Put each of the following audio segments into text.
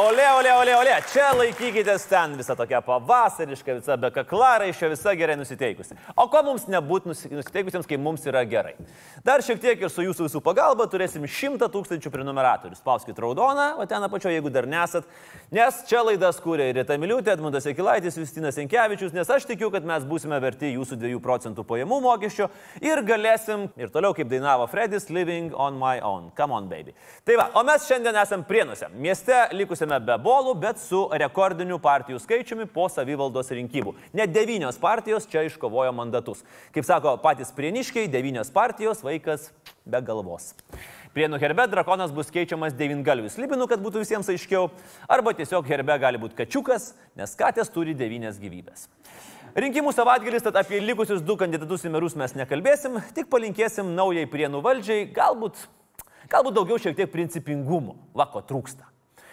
Ole, ole, ole, ole, čia laikykitės ten visą tokią pavasarišką, visą be kaklaraišio, visą gerai nusiteikusi. O ko mums nebūti nusiteikusiems, kai mums yra gerai? Dar šiek tiek ir su jūsų visų pagalba turėsim 100 tūkstančių prenumeratorių. Spauskit raudoną, o ten apačioje, jeigu dar nesat, nes čia laidas kūrė ir Rita Miliutė, Edmundas Ekilaitis, Justinas Enkevičius, nes aš tikiu, kad mes būsime verti jūsų 2 procentų pajamų mokesčio ir galėsim ir toliau, kaip dainavo Fredis, living on my own. Come on, baby. Tai va, o mes šiandien esame Prienuose, mieste likusiame esame be bolų, bet su rekordiniu partijų skaičiumi po savivaldos rinkimų. Net devynios partijos čia iškovojo mandatus. Kaip sako patys prieniškiai, devynios partijos vaikas be galvos. Prienų herbe drakonas bus keičiamas devyngalvius libinų, kad būtų visiems aiškiau, arba tiesiog herbe gali būti kačiukas, nes katės turi devynias gyvybės. Rinkimų savaitgalis, tad apie likusius du kandidatus į merus mes nekalbėsim, tik palinkėsim naujai prienų valdžiai, galbūt, galbūt daugiau šiek tiek principingumo, vako trūksta.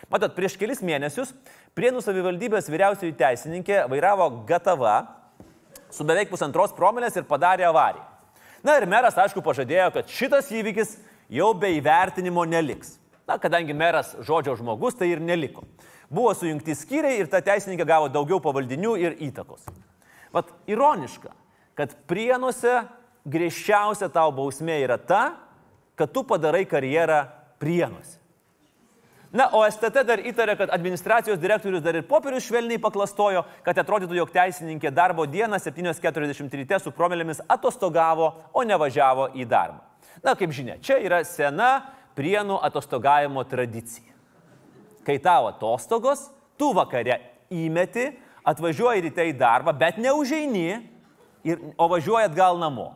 Matot, prieš kelis mėnesius Prienų savivaldybės vyriausioji teisininkė vairavo gatava su beveik pusantros promilės ir padarė avariją. Na ir meras, aišku, pažadėjo, kad šitas įvykis jau be įvertinimo neliks. Na, kadangi meras žodžio žmogus, tai ir neliko. Buvo sujungti skyriai ir ta teisininkė gavo daugiau pavaldinių ir įtakos. Vat ironiška, kad prienuose griežčiausia tau bausmė yra ta, kad tu padarai karjerą prienuose. Na, o STT dar įtarė, kad administracijos direktorius dar ir popierius švelniai paklastojo, kad atrodytų, jog teisininkė darbo dieną 7.40 ryte su promelėmis atostogavo, o ne važiavo į darbą. Na, kaip žinia, čia yra sena prienų atostogavimo tradicija. Kai tavo atostogos, tu vakare įmeti, atvažiuoji ryte į darbą, bet neužeini, ir, o važiuoji atgal namo.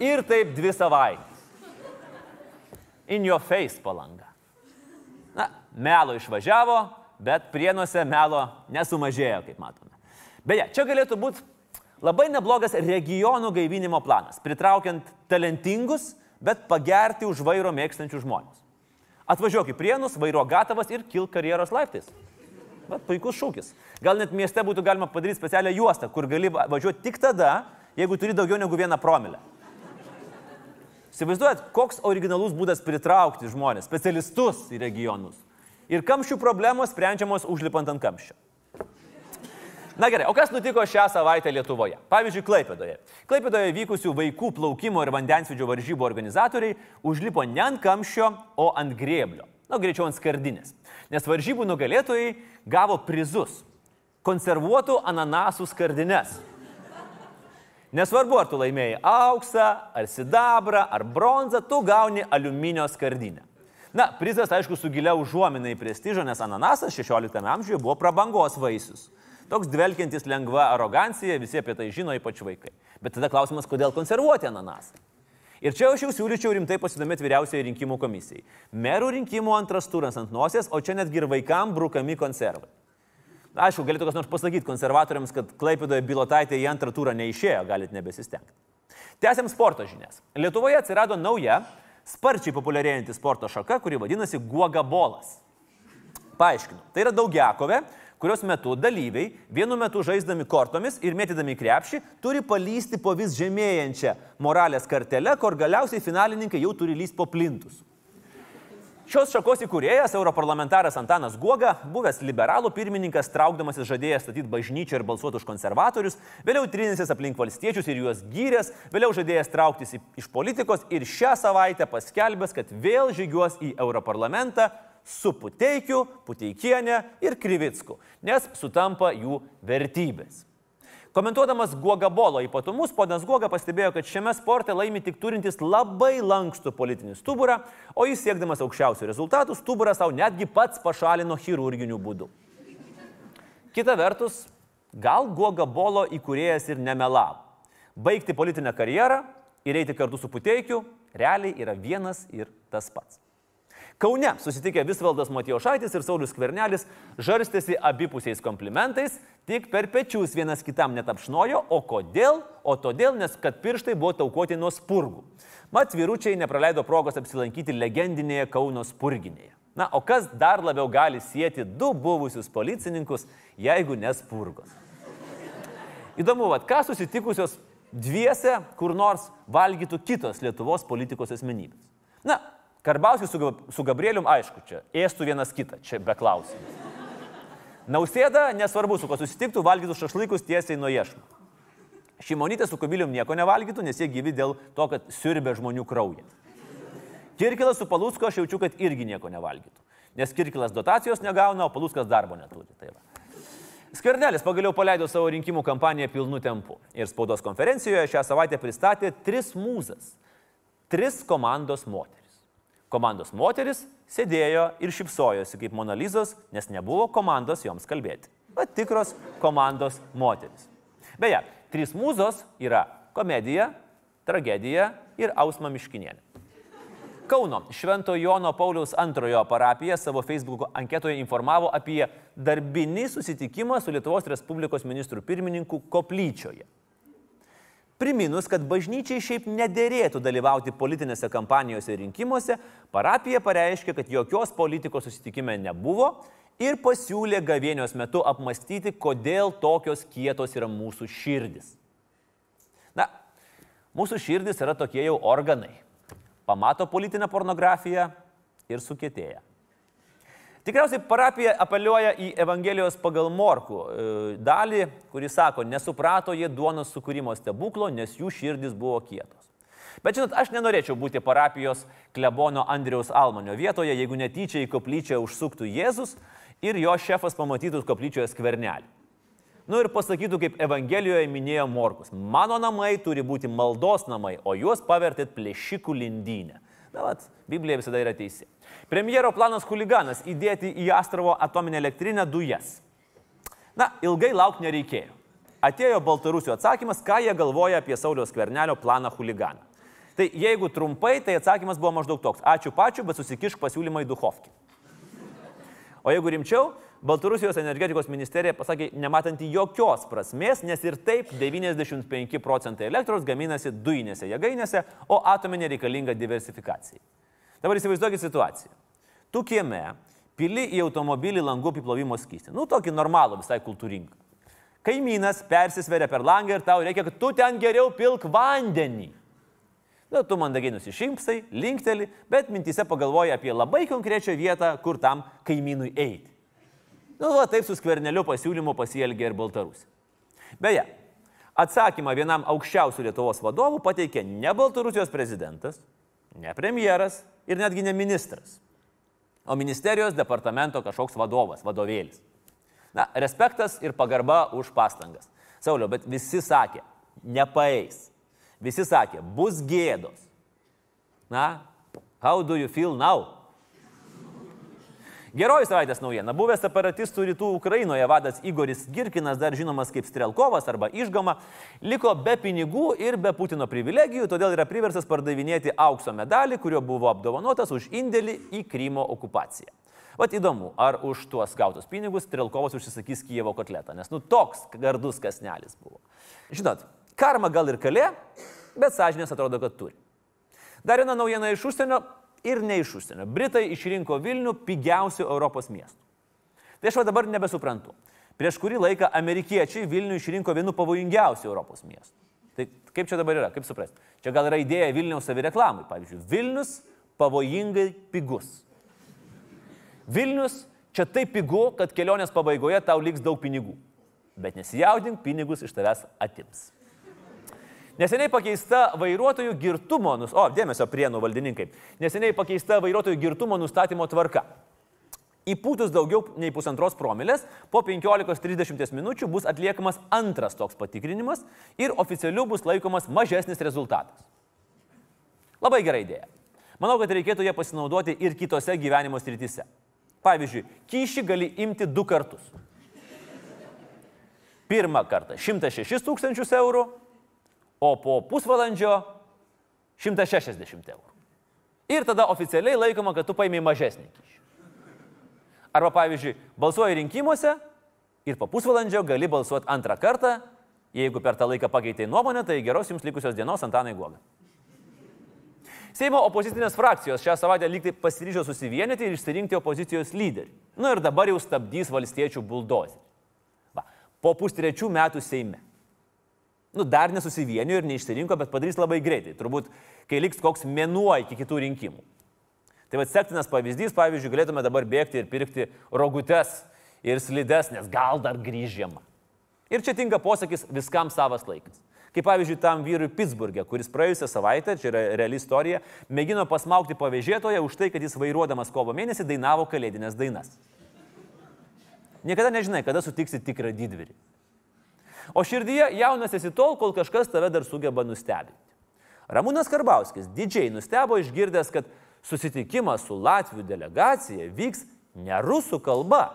Ir taip dvi savaitės. In your face palanga. Melo išvažiavo, bet prienuose melo nesumažėjo, kaip matome. Beje, čia galėtų būti labai neblogas regionų gaivinimo planas, pritraukiant talentingus, bet pagerti už vairo mėgstančių žmonės. Atvažiuok į prienus, vairo gatavas ir kilk karjeros laiptais. Bet puikus šūkis. Gal net mieste būtų galima padaryti specialią juostą, kur gali važiuoti tik tada, jeigu turi daugiau negu vieną promilę. Įsivaizduojat, koks originalus būdas pritraukti žmonės, specialistus į regionus. Ir kamščių problemos sprendžiamos užlipant ant kamščio. Na gerai, o kas nutiko šią savaitę Lietuvoje? Pavyzdžiui, Klaipėdoje. Klaipėdoje vykusių vaikų plaukimo ir vandensvidžio varžybų organizatoriai užlipo ne ant kamščio, o ant grėblio. Na, greičiau ant skardinės. Nes varžybų nugalėtojai gavo prizus. Konservuotų ananasų skardines. Nesvarbu, ar tu laimėjai auksą, ar sidabrą, ar bronzą, tu gauni aliuminio skardinę. Na, prizas, aišku, su gilia užuomina į prestižą, nes ananasas 16 amžiuje buvo prabangos vaisius. Toks dvelkiantis lengva arogancija, visi apie tai žino, ypač vaikai. Bet tada klausimas, kodėl konservuoti ananasą? Ir čia aš jau siūlyčiau rimtai pasidomėti vyriausiai rinkimų komisijai. Merų rinkimų antras turas ant nosies, o čia netgi ir vaikam brukami konservai. Aišku, galėtų kas nors pasakyti konservatoriams, kad Klaipidoje Bilotaitė į antrą turą neišėjo, galit nebesistengti. Tęsiam sporto žinias. Lietuvoje atsirado nauja, sparčiai populiarėjanti sporto šaka, kuri vadinasi guogabolas. Paaiškinu, tai yra daugiakovė, kurios metu dalyviai vienu metu žaisdami kortomis ir mėtydami krepšį turi palysti po vis žemėjančią moralės kartelę, kur galiausiai finalininkai jau turi lysti po plintus. Šios šakos įkūrėjas, europarlamentaras Antanas Guoga, buvęs liberalų pirmininkas, traukdamasis žadėjęs statyti bažnyčią ir balsuoti už konservatorius, vėliau trinėsis aplink valstiečius ir juos gyrės, vėliau žadėjęs trauktis iš politikos ir šią savaitę paskelbęs, kad vėl žygiuos į europarlamentą su Puteikiu, Puteikienė ir Krivicku, nes sutampa jų vertybės. Komentuodamas Guogabolo ypatumus, ponas Guoga pastebėjo, kad šiame sporte laimi tik turintis labai lankstų politinį stuburą, o jis siekdamas aukščiausių rezultatų stuburą savo netgi pats pašalino chirurginiu būdu. Kita vertus, gal Guogabolo įkūrėjas ir nemelavo. Baigti politinę karjerą ir eiti kartu su Puteikiu realiai yra vienas ir tas pats. Kaune susitikę Visvaldas Matijošaitis ir Saulis Kvernelis žarstėsi abipusiais komplimentais, tik per pečius vienas kitam netapšnojo, o kodėl? O todėl, nes kad pirštai buvo taukoti nuo spurgų. Mat vyručiai nepraleido progos apsilankyti legendinėje Kauno spurginėje. Na, o kas dar labiau gali sieti du buvusius policininkus, jeigu nespurgos? Įdomu, vad, ką susitikusios dviese kur nors valgytų kitos Lietuvos politikos asmenybės. Na, Karbauskis su, su Gabrielium, aišku, čia ėstų vienas kitą, čia be klausimų. Nausėda, nesvarbu, su kuo susitiktų, valgytų šašlykus tiesiai nuo iešmo. Šimonytė su Kubilium nieko nevalgytų, nes jie gyvi dėl to, kad siurbė žmonių kraują. Kirkilas su Palusko aš jaučiu, kad irgi nieko nevalgytų. Nes Kirkilas dotacijos negauna, o Paluskas darbo neturi. Tai va. Skvernelis pagaliau paleido savo rinkimų kampaniją pilnu tempu. Ir spaudos konferencijoje šią savaitę pristatė tris mūzas. Tris komandos moteris. Komandos moteris sėdėjo ir šipsojosi kaip Monalizos, nes nebuvo komandos joms kalbėti. Bet tikros komandos moteris. Beje, trys mūzos yra komedija, tragedija ir Ausma Miškinienė. Kauno Švento Jono Pauliaus antrojo parapija savo Facebook anketoje informavo apie darbinį susitikimą su Lietuvos Respublikos ministrų pirmininku Koplyčioje. Priminus, kad bažnyčiai šiaip nederėtų dalyvauti politinėse kampanijose ir rinkimuose, parapija pareiškė, kad jokios politikos susitikime nebuvo ir pasiūlė gavėnios metu apmastyti, kodėl tokios kietos yra mūsų širdis. Na, mūsų širdis yra tokie jau organai. Pamato politinę pornografiją ir sukėtėja. Tikriausiai parapija apeliuoja į Evangelijos pagal Morkų e, dalį, kuris sako, nesuprato jie duonos sukūrimo stebuklo, nes jų širdis buvo kietos. Bet žinot, aš nenorėčiau būti parapijos klebono Andriaus Almanio vietoje, jeigu netyčia į koplyčią užsuktų Jėzus ir jo šefas pamatytų koplyčioje skvernelį. Nu ir pasakytų, kaip Evangelijoje minėjo Morkus, mano namai turi būti maldos namai, o juos pavertėt plėšikų lindynę. Na, vat, Biblija visada yra teisi. Premjero planas huliganas - įdėti į Astrovo atominę elektrinę dujas. Na, ilgai laukti nereikėjo. Atėjo Baltarusių atsakymas, ką jie galvoja apie Sauliaus kvernelio planą huliganą. Tai jeigu trumpai, tai atsakymas buvo maždaug toks. Ačiū pačiu, bet susikišk pasiūlymą į Duhovkį. O jeigu rimčiau, Baltarusijos energetikos ministerija pasakė, nematanti jokios prasmės, nes ir taip 95 procentai elektros gaminasi dujinėse jėgainėse, o atominė reikalinga diversifikacijai. Dabar įsivaizduokit situaciją. Tu kieme pili į automobilį langų apiplovimo skystį. Nu, tokį normalų, visai kultūringą. Kaimynas persisveria per langą ir tau reikia, kad tu ten geriau pilk vandenį. Na, tu mandagiai nusišimsai, linkteli, bet mintise pagalvoji apie labai konkrečią vietą, kur tam kaimynui eiti. Nu, va, taip su skverneliu pasiūlymu pasielgė ir Baltarusija. Beje, atsakymą vienam aukščiausių Lietuvos vadovų pateikė ne Baltarusijos prezidentas, ne premjeras, ir netgi ne ministras, o ministerijos departamento kažkoks vadovas, vadovėlis. Na, respektas ir pagarba už pastangas. Sauliau, bet visi sakė, nepaeis. Visi sakė, bus gėdos. Na, how do you feel now? Geroji savaitės naujiena. Buvęs separatistų rytų Ukrainoje vadas Igoris Girkinas, dar žinomas kaip Strelkovas arba Išgama, liko be pinigų ir be Putino privilegijų, todėl yra priversas pardavinėti aukso medalį, kurio buvo apdovanotas už indėlį į Krymo okupaciją. Vat įdomu, ar už tuos gautus pinigus Strelkovas užsisakys Kievo kotletą, nes nu toks gardus kasnelis buvo. Žinot, karma gal ir kalė, bet sąžinės atrodo, kad turi. Dar viena naujiena iš užsienio ir ne iš užsienio. Britai išrinko Vilnių pigiausių Europos miestų. Tai aš va dabar nebesuprantu. Prieš kurį laiką amerikiečiai Vilnių išrinko vienu pavojingiausių Europos miestų. Tai kaip čia dabar yra, kaip suprasti? Čia gal yra idėja Vilniaus savireklamai. Pavyzdžiui, Vilnius pavojingai pigus. Vilnius čia taip pigu, kad kelionės pabaigoje tau liks daug pinigų. Bet nesijaudink, pinigus iš tavęs atims. Neseniai pakeista vairuotojų girtumo, nus... o, dėmesio prienų valdininkai, neseniai pakeista vairuotojų girtumo nustatymo tvarka. Įpūtus daugiau nei pusantros promilės, po 15-30 minučių bus atliekamas antras toks patikrinimas ir oficialiu bus laikomas mažesnis rezultatas. Labai gera idėja. Manau, kad reikėtų ją pasinaudoti ir kitose gyvenimo srityse. Pavyzdžiui, kyšį gali imti du kartus. Pirmą kartą 106 tūkstančius eurų, o po pusvalandžio 160 eurų. Ir tada oficialiai laikoma, kad tu paėmė mažesnį kyšį. Arba pavyzdžiui, balsuoji rinkimuose ir po pusvalandžio gali balsuoti antrą kartą, jeigu per tą laiką pakeitėjai nuomonę, tai geros jums likusios dienos Antanai Guoga. Seimo opozicinės frakcijos šią savaitę lygtai pasiryžo susivienyti ir išsirinkti opozicijos lyderį. Nu ir dabar jau stabdys valstiečių buldozį. Va, po pustrečių metų Seime nu, dar nesusivienijo ir neišsirinko, bet padarys labai greitai. Turbūt, kai liks koks mėnuo iki kitų rinkimų. Tai vad sektinas pavyzdys, pavyzdžiui, galėtume dabar bėgti ir pirkti rogutes ir slidesnės, gal dar grįžiama. Ir čia tinka posakis viskam savas laikas. Kaip pavyzdžiui, tam vyrui Pittsburgė, kuris praėjusią savaitę, čia yra reali istorija, mėgino pasmaukti pavėžėtoje už tai, kad jis vairuodamas kovo mėnesį dainavo kalėdinės dainas. Niekada nežinai, kada sutiksi tikrą didvyrį. O širdyje jaunas esi tol, kol kažkas tave dar sugeba nustebinti. Ramūnas Karbauskis didžiai nustebo išgirdęs, kad susitikimas su Latvijų delegacija vyks ne rusų kalba.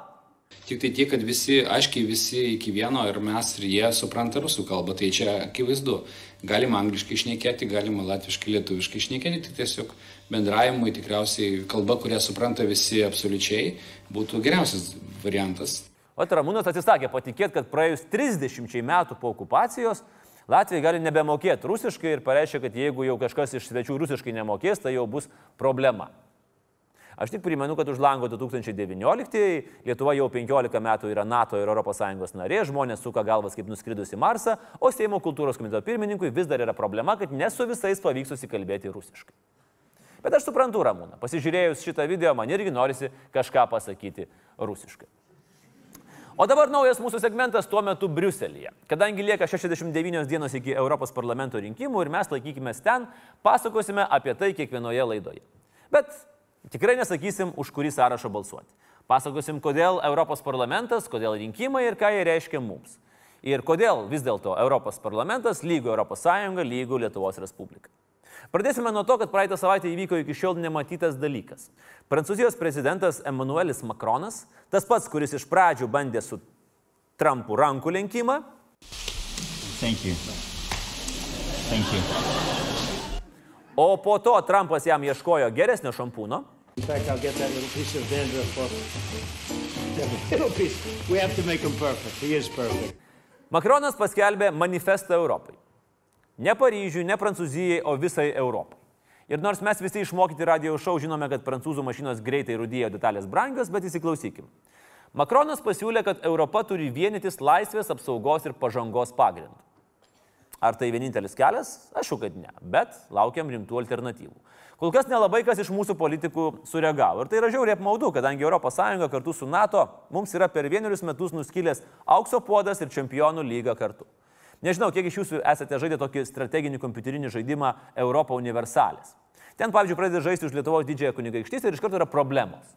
Tik tai tiek, kad visi, aiškiai visi iki vieno ir mes ir jie supranta rusų kalbą, tai čia akivaizdu. Galima angliškai išnekėti, galima latviškai, lietuviškai išnekėti, tik tiesiog bendravimui tikriausiai kalba, kurią supranta visi absoliučiai, būtų geriausias variantas. O Ramūnas atsisakė patikėti, kad praėjus 30 metų po okupacijos Latvijai gali nebemokėti rusiškai ir pareiškia, kad jeigu jau kažkas iš svečių rusiškai nemokės, tai jau bus problema. Aš tik primenu, kad už lango 2019-ieji Lietuva jau 15 metų yra NATO ir ES narė, žmonės suka galvas kaip nuskridus į Marsą, o Seimo kultūros komiteto pirmininkui vis dar yra problema, kad ne su visais pavyks susikalbėti rusiškai. Bet aš suprantu Ramūną, pasižiūrėjus šitą video, man irgi norisi kažką pasakyti rusiškai. O dabar naujas mūsų segmentas tuo metu Briuselėje. Kadangi lieka 69 dienos iki Europos parlamento rinkimų ir mes laikykime ten, pasakosime apie tai kiekvienoje laidoje. Bet tikrai nesakysim, už kurį sąrašą balsuoti. Pasakosim, kodėl Europos parlamentas, kodėl rinkimai ir ką jie reiškia mums. Ir kodėl vis dėlto Europos parlamentas lygo Europos Sąjunga, lygo Lietuvos Respublika. Pradėsime nuo to, kad praeitą savaitę įvyko iki šiol nematytas dalykas. Prancūzijos prezidentas Emmanuelis Macronas, tas pats, kuris iš pradžių bandė su Trumpu rankų lenkimą. Thank you. Thank you. O po to Trumpas jam ieškojo geresnio šampūno. In fact, I'll get that little piece of dandruff off. Little piece. We have to make him perfect. He is perfect. Makronas paskelbė manifestą Europai. Ne Paryžiui, ne Prancūzijai, o visai Europai. Ir nors mes visi išmokyti radio šou žinome, kad prancūzų mašinos greitai rūdėjo detalės brangios, bet įsiklausykim. Makronas pasiūlė, kad Europa turi vienytis laisvės, apsaugos ir pažangos pagrindu. Ar tai vienintelis kelias? Aišku, kad ne, bet laukiam rimtų alternatyvų. Kol kas nelabai kas iš mūsų politikų sureagavo. Ir tai yra žiauriai apmaudu, kadangi ES kartu su NATO mums yra per vienerius metus nuskylęs aukso puodas ir čempionų lyga kartu. Nežinau, kiek iš jūsų esate žaidę tokį strateginį kompiuterinį žaidimą Europą universalis. Ten, pavyzdžiui, pradeda žaisti už Lietuvos didžiąją kunigaikštystę ir iš karto yra problemos.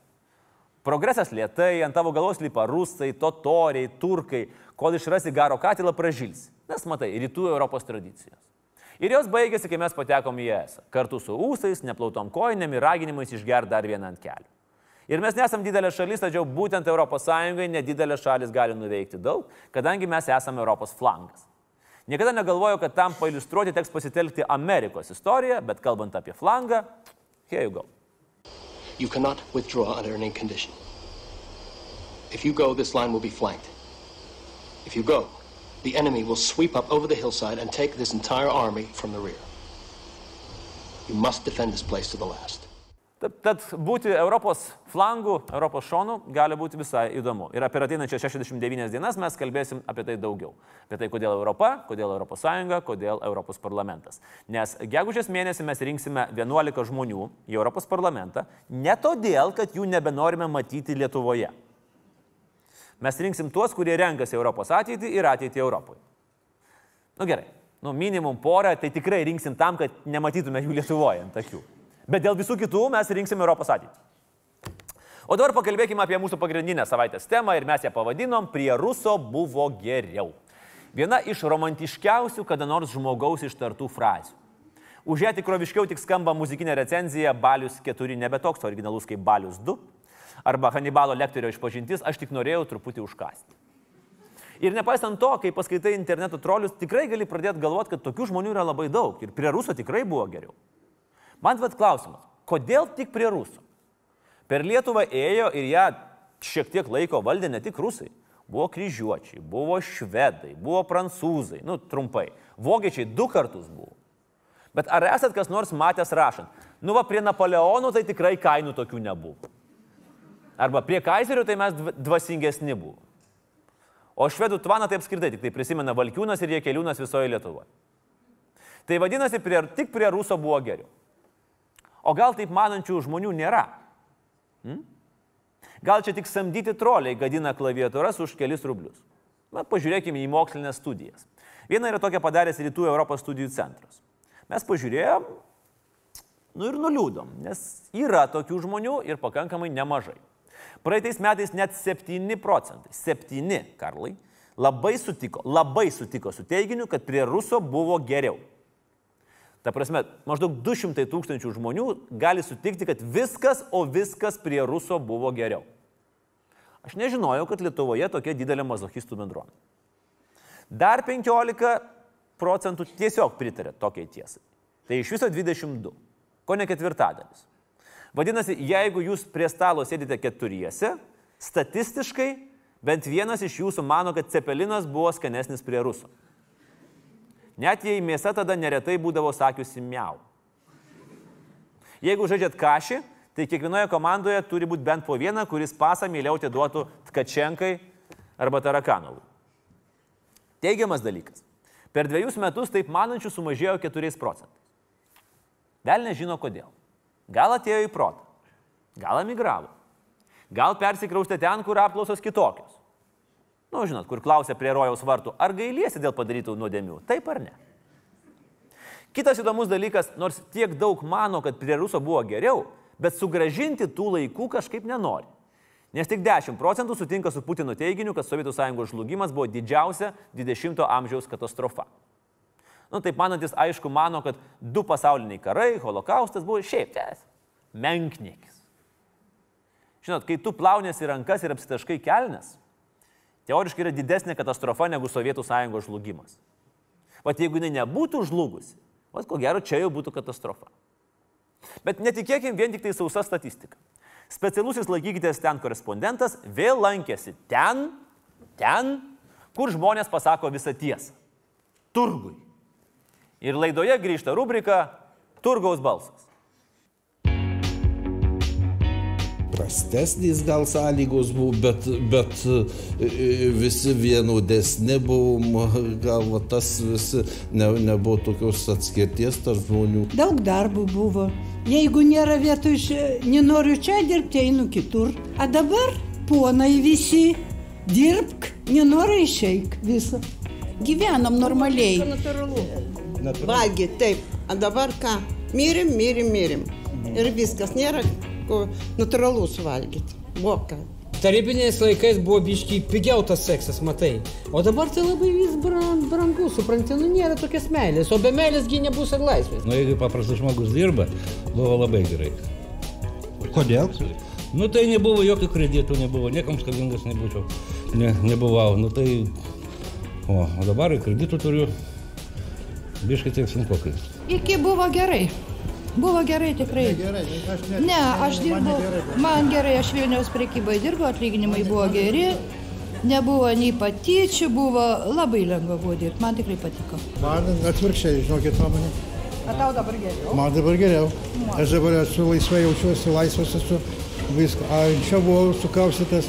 Progresas lietai, ant tavo galvos lipa rusai, totoriai, turkai, kol išrasi garo katilą pražils. Nes matai, rytų Europos tradicijos. Ir jos baigėsi, kai mes patekom į ES. Kartu su ūsais, neplautom koinėm ir raginimais išgerti dar vieną ant kelių. Ir mes nesam didelė šalis, tačiau būtent ES nedidelė šalis gali nuveikti daug, kadangi mes esame Europos flangas. Niekada negalvojau, kad tam pailustruoti teks pasitelkti Amerikos istoriją, bet kalbant apie flangą, here you go. You cannot withdraw under any condition. If you go, this line will be flanked. If you go, the enemy will sweep up over the hillside and take this entire army from the rear. You must defend this place to the last. Tad, tad būti Europos flangų, Europos šonų gali būti visai įdomu. Ir apie ateinančias 69 dienas mes kalbėsim apie tai daugiau. Apie tai, kodėl Europa, kodėl Europos Sąjunga, kodėl Europos parlamentas. Nes gegužės mėnesį mes rinksime 11 žmonių į Europos parlamentą, ne todėl, kad jų nebenorime matyti Lietuvoje. Mes rinksim tuos, kurie renkasi Europos ateitį ir ateitį Europoje. Na nu, gerai, nu minimum porą, tai tikrai rinksim tam, kad nematytume jų Lietuvoje ant akių. Bet dėl visų kitų mes rinksime Europos ateitį. O dabar pakalbėkime apie mūsų pagrindinę savaitės temą ir mes ją pavadinom Prie Ruso buvo geriau. Viena iš romantiškiausių kada nors žmogaus ištartų frazių. Už ją tikroviškiau tik skamba muzikinė recenzija Balius 4 nebe toks originalus kaip Balius 2 arba Hannibalo lektorio išpažintis, aš tik norėjau truputį užkasti. Ir nepaisant to, kai paskaitai interneto trolius, tikrai gali pradėti galvoti, kad tokių žmonių yra labai daug ir prie ruso tikrai buvo geriau. Man vad klausimas, kodėl tik prie rusų? Per Lietuvą ėjo ir ją šiek tiek laiko valdė ne tik rusai. Buvo kryžiuočiai, buvo švedai, buvo prancūzai, nu trumpai. Vokiečiai du kartus buvo. Bet ar esat kas nors matęs rašant? Nu va, prie Napoleonų tai tikrai kainų tokių nebuvo. Arba prie Kaiserio tai mes dvasingesni buvo. O švedų tvaną tai apskritai tik tai prisimena Valkiūnas ir Jekeliūnas visoje Lietuvoje. Tai vadinasi, prie, tik prie Ruso buvo geriau. O gal taip manančių žmonių nėra? Hmm? Gal čia tik samdyti troliai gadina klaviatūras už kelis rublius. Na, pažiūrėkime į mokslinės studijas. Viena yra tokia padaręs Rytų Europos studijų centras. Mes pažiūrėjom, nu ir nuliūdom, nes yra tokių žmonių ir pakankamai nemažai. Praeitais metais net 7 procentai, 7 karlai, labai sutiko, labai sutiko su teiginiu, kad prie Ruso buvo geriau. Ta prasme, maždaug 200 tūkstančių žmonių gali sutikti, kad viskas, o viskas prie Ruso buvo geriau. Aš nežinojau, kad Lietuvoje tokia didelė mazochistų bendruomenė. Dar 15 procentų tiesiog pritarė tokiai tiesai. Tai iš viso 22, ko ne ketvirtadalis. Vadinasi, jeigu jūs prie stalo sėdite keturiese, statistiškai bent vienas iš jūsų mano, kad cepelinas buvo skanesnis prie rusų. Net jei mėsa tada neretai būdavo sakiusi miau. Jeigu žaidžiat kažį, tai kiekvienoje komandoje turi būti bent po vieną, kuris pasą mieliau atiduotų Tkačenkai arba Tarakanovui. Teigiamas dalykas. Per dviejus metus taip manančių sumažėjo 4 procentais. Vėl nežino kodėl. Gal atėjo į protą, gal emigravo, gal persikraustė ten, kur apklausos kitokios. Nu, žinot, kur klausė prie rojaus vartų, ar gailiesi dėl padarytų nuodėmių, taip ar ne. Kitas įdomus dalykas, nors tiek daug mano, kad prie ruso buvo geriau, bet sugražinti tų laikų kažkaip nenori. Nes tik 10 procentų sutinka su Putino teiginiu, kad Sovietų sąjungos žlugimas buvo didžiausia 20-ojo amžiaus katastrofa. Nu, taip manantis, aišku, mano, kad du pasauliniai karai, holokaustas buvo šiaip ties. Menknikis. Žinot, kai tu plaunėsi rankas ir apsitaškai kelnes, teoriškai yra didesnė katastrofa negu Sovietų sąjungos žlugimas. Vat jeigu jinai nebūtų žlugusi, vat ko gero čia jau būtų katastrofa. Bet netikėkim vien tik tai sausa statistika. Specialusis laikykitės ten korespondentas vėl lankėsi ten, ten, kur žmonės pasako visą tiesą. Turgui. Ir laidoje grįžta rubrika Turgaus balsas. Prastesnės gal sąlygos buvo, bet, bet e, e, visi vienodesni buvom, gal va, tas visi ne, nebuvo tokios atskirties tarp žmonių. Daug darbų buvo. Jeigu nėra vietų, iš, nenoriu čia dirbti, einu kitur. O dabar ponai visi, dirbk, nenori išeik visą. Gyvenam normaliai. Natūralu. Valgy, taip. O dabar ką? Myrim, myrim, myrim. Ir viskas, nėra ko natūralu suvalgyti. Boka. Tarybiniais laikais buvo biškiai pigiau tas seksas, matai. O dabar tai labai vis brang, brangu, supranti, nu nėra tokios meilės, o be meilėsgi nebus ir laisvės. Nu, jeigu paprastas žmogus dirba, buvo labai gerai. Kodėl? Nu, tai nebuvo jokių kreditų, nebuvo, niekam skolingas nebūčiau, ne, nebuvau. Nu, tai, o, o dabar kreditų turiu, biškai tiek sunkokai. Iki buvo gerai. Buvo gerai tikrai. Ne, gerai, aš ne, Ne, aš man dirbau, negerai. man gerai, aš Vilniaus prekybai dirbau, atlyginimai buvo geri, nebuvo nei patyčių, buvo labai lengva buvo dirbti, man tikrai patiko. Man atvirkščiai, žinokit, nuomonė. O tau dabar geriau? Man dabar geriau. Aš dabar esu laisvai jaučiuosi, laisvas esu. Viską. A, anksčiau buvau sukaustytas.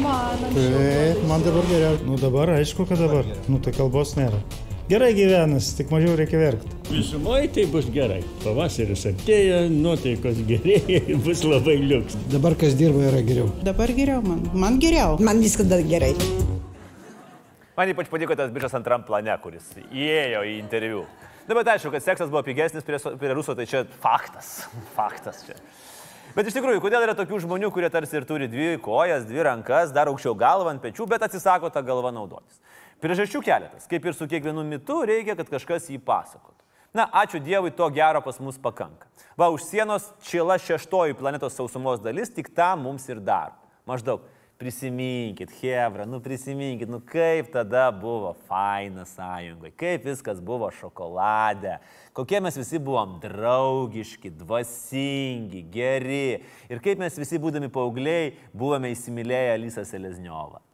Man Taip, man dabar geriau. Nu dabar aišku, kad dabar. Nu tai kalbos nėra. Gerai gyvenas, tik mažiau reikia verkti. Visumoje tai bus gerai. Pavasaris artėja, nuotaikos gerėja, bus labai liuks. Dabar kas dirba yra geriau. Dabar geriau man. Man geriau. Man viskas dar gerai. Man ypač patiko tas bičias antram plane, kuris įėjo į interviu. Na, bet aišku, kad seksas buvo pigesnis prie, prie ruso, tai čia faktas. Faktas čia. Bet iš tikrųjų, kodėl yra tokių žmonių, kurie tarsi ir turi dvi kojas, dvi rankas, dar aukščiau galvą ant pečių, bet atsisako tą galvą naudotis? Priežasčių keletas. Kaip ir su kiekvienu mitu, reikia, kad kažkas jį pasakotų. Na, ačiū Dievui, to gero pas mus pakanka. Va, už sienos čila šeštoji planetos sausumos dalis tik tą mums ir daro. Maždaug prisiminkit, Hebra, nu prisiminkit, nu kaip tada buvo faina sąjungoje, kaip viskas buvo šokolade, kokie mes visi buvom draugiški, dvasingi, geri ir kaip mes visi būdami paaugliai buvome įsimylėję Lysą Selezniovą.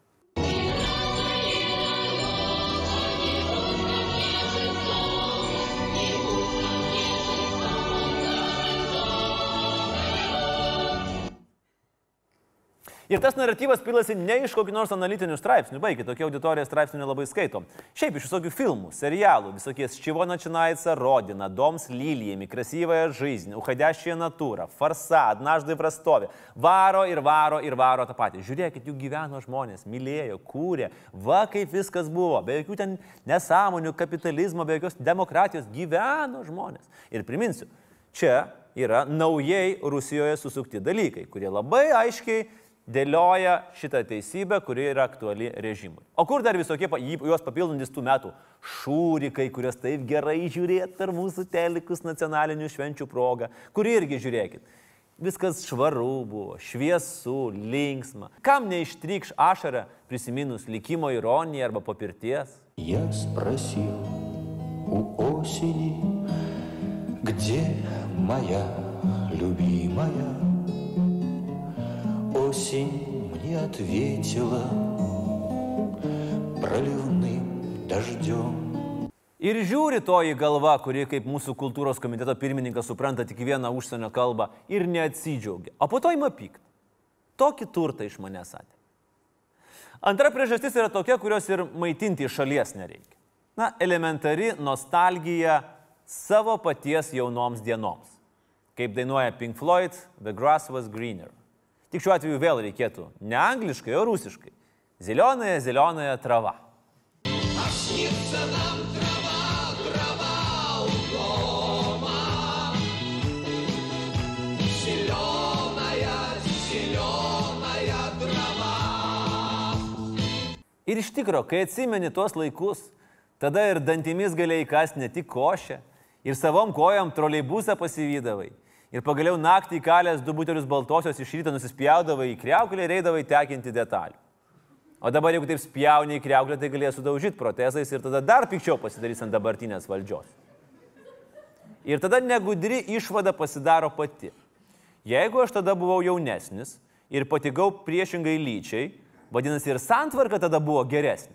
Ir tas naratyvas pilasi ne iš kokių nors analitinių straipsnių, baigi, tokie auditorijos straipsnių nelabai skaitom. Šiaip iš visokių filmų, serialų, visokie Ščivo Načinaica, Rodina, Doms Lylijami, Krasyvąją Žaizdinį, Uhadešėje Natūra, Farsa, Naždai Prastovė. Varo ir varo ir varo tą patį. Žiūrėkit, jų gyveno žmonės, mylėjo, kūrė, va kaip viskas buvo, be jokių ten nesąmonių, kapitalizmo, be jokios demokratijos, gyveno žmonės. Ir priminsiu, čia yra naujai Rusijoje susukti dalykai, kurie labai aiškiai dėlioja šitą teisybę, kuri yra aktuali režimui. O kur dar visokie pa- jį- juos papildantis tų metų šūrikai, kurias taip gerai žiūrėt per mūsų telikus nacionalinių švenčių progą, kuri irgi žiūrėkit. Viskas švaru buvo, šviesu, linksma. Kam neištrykš ašarą prisiminus likimo ironiją arba papirties? Я спросил у осени, где моя любимая. Осень мне ответила проливным дождем. Ir žiūri toji galva, kuri kaip mūsų kultūros komiteto pirmininkas supranta tik vieną užsienio kalbą ir neatsidžiaugia. O po to ima pykt. Tokį turtą iš manęs atė. Antra priežastis yra tokia, kurios ir maitinti iš šalies nereikia. Na, elementari nostalgija savo paties jaunoms dienoms. Kaip dainuoja Pink Floyd, The Grass was greener. Tik šiuo atveju vėl reikėtų ne angliškai, o rusiškai. Zilionaja, zilionaja trava. Ir iš tikro, kai atsimeni tuos laikus, tada ir dantimis galėjai kas ne tik košę, ir savom kojom troleibusą pasivydavai. Ir pagaliau naktį įkalęs du butelius baltosios iš ryto nusispjaudavai į kreuklę ir eidavai tekinti detalių. O dabar jeigu taip spjauni į kreuklę, tai galės sudaužyti protezais ir tada dar pikščiau pasidarys ant dabartinės valdžios. Ir tada negudri išvada pasidaro pati. Jeigu aš tada buvau jaunesnis ir patikau priešingai lyčiai, vadinasi ir santvarka tada buvo geresnė.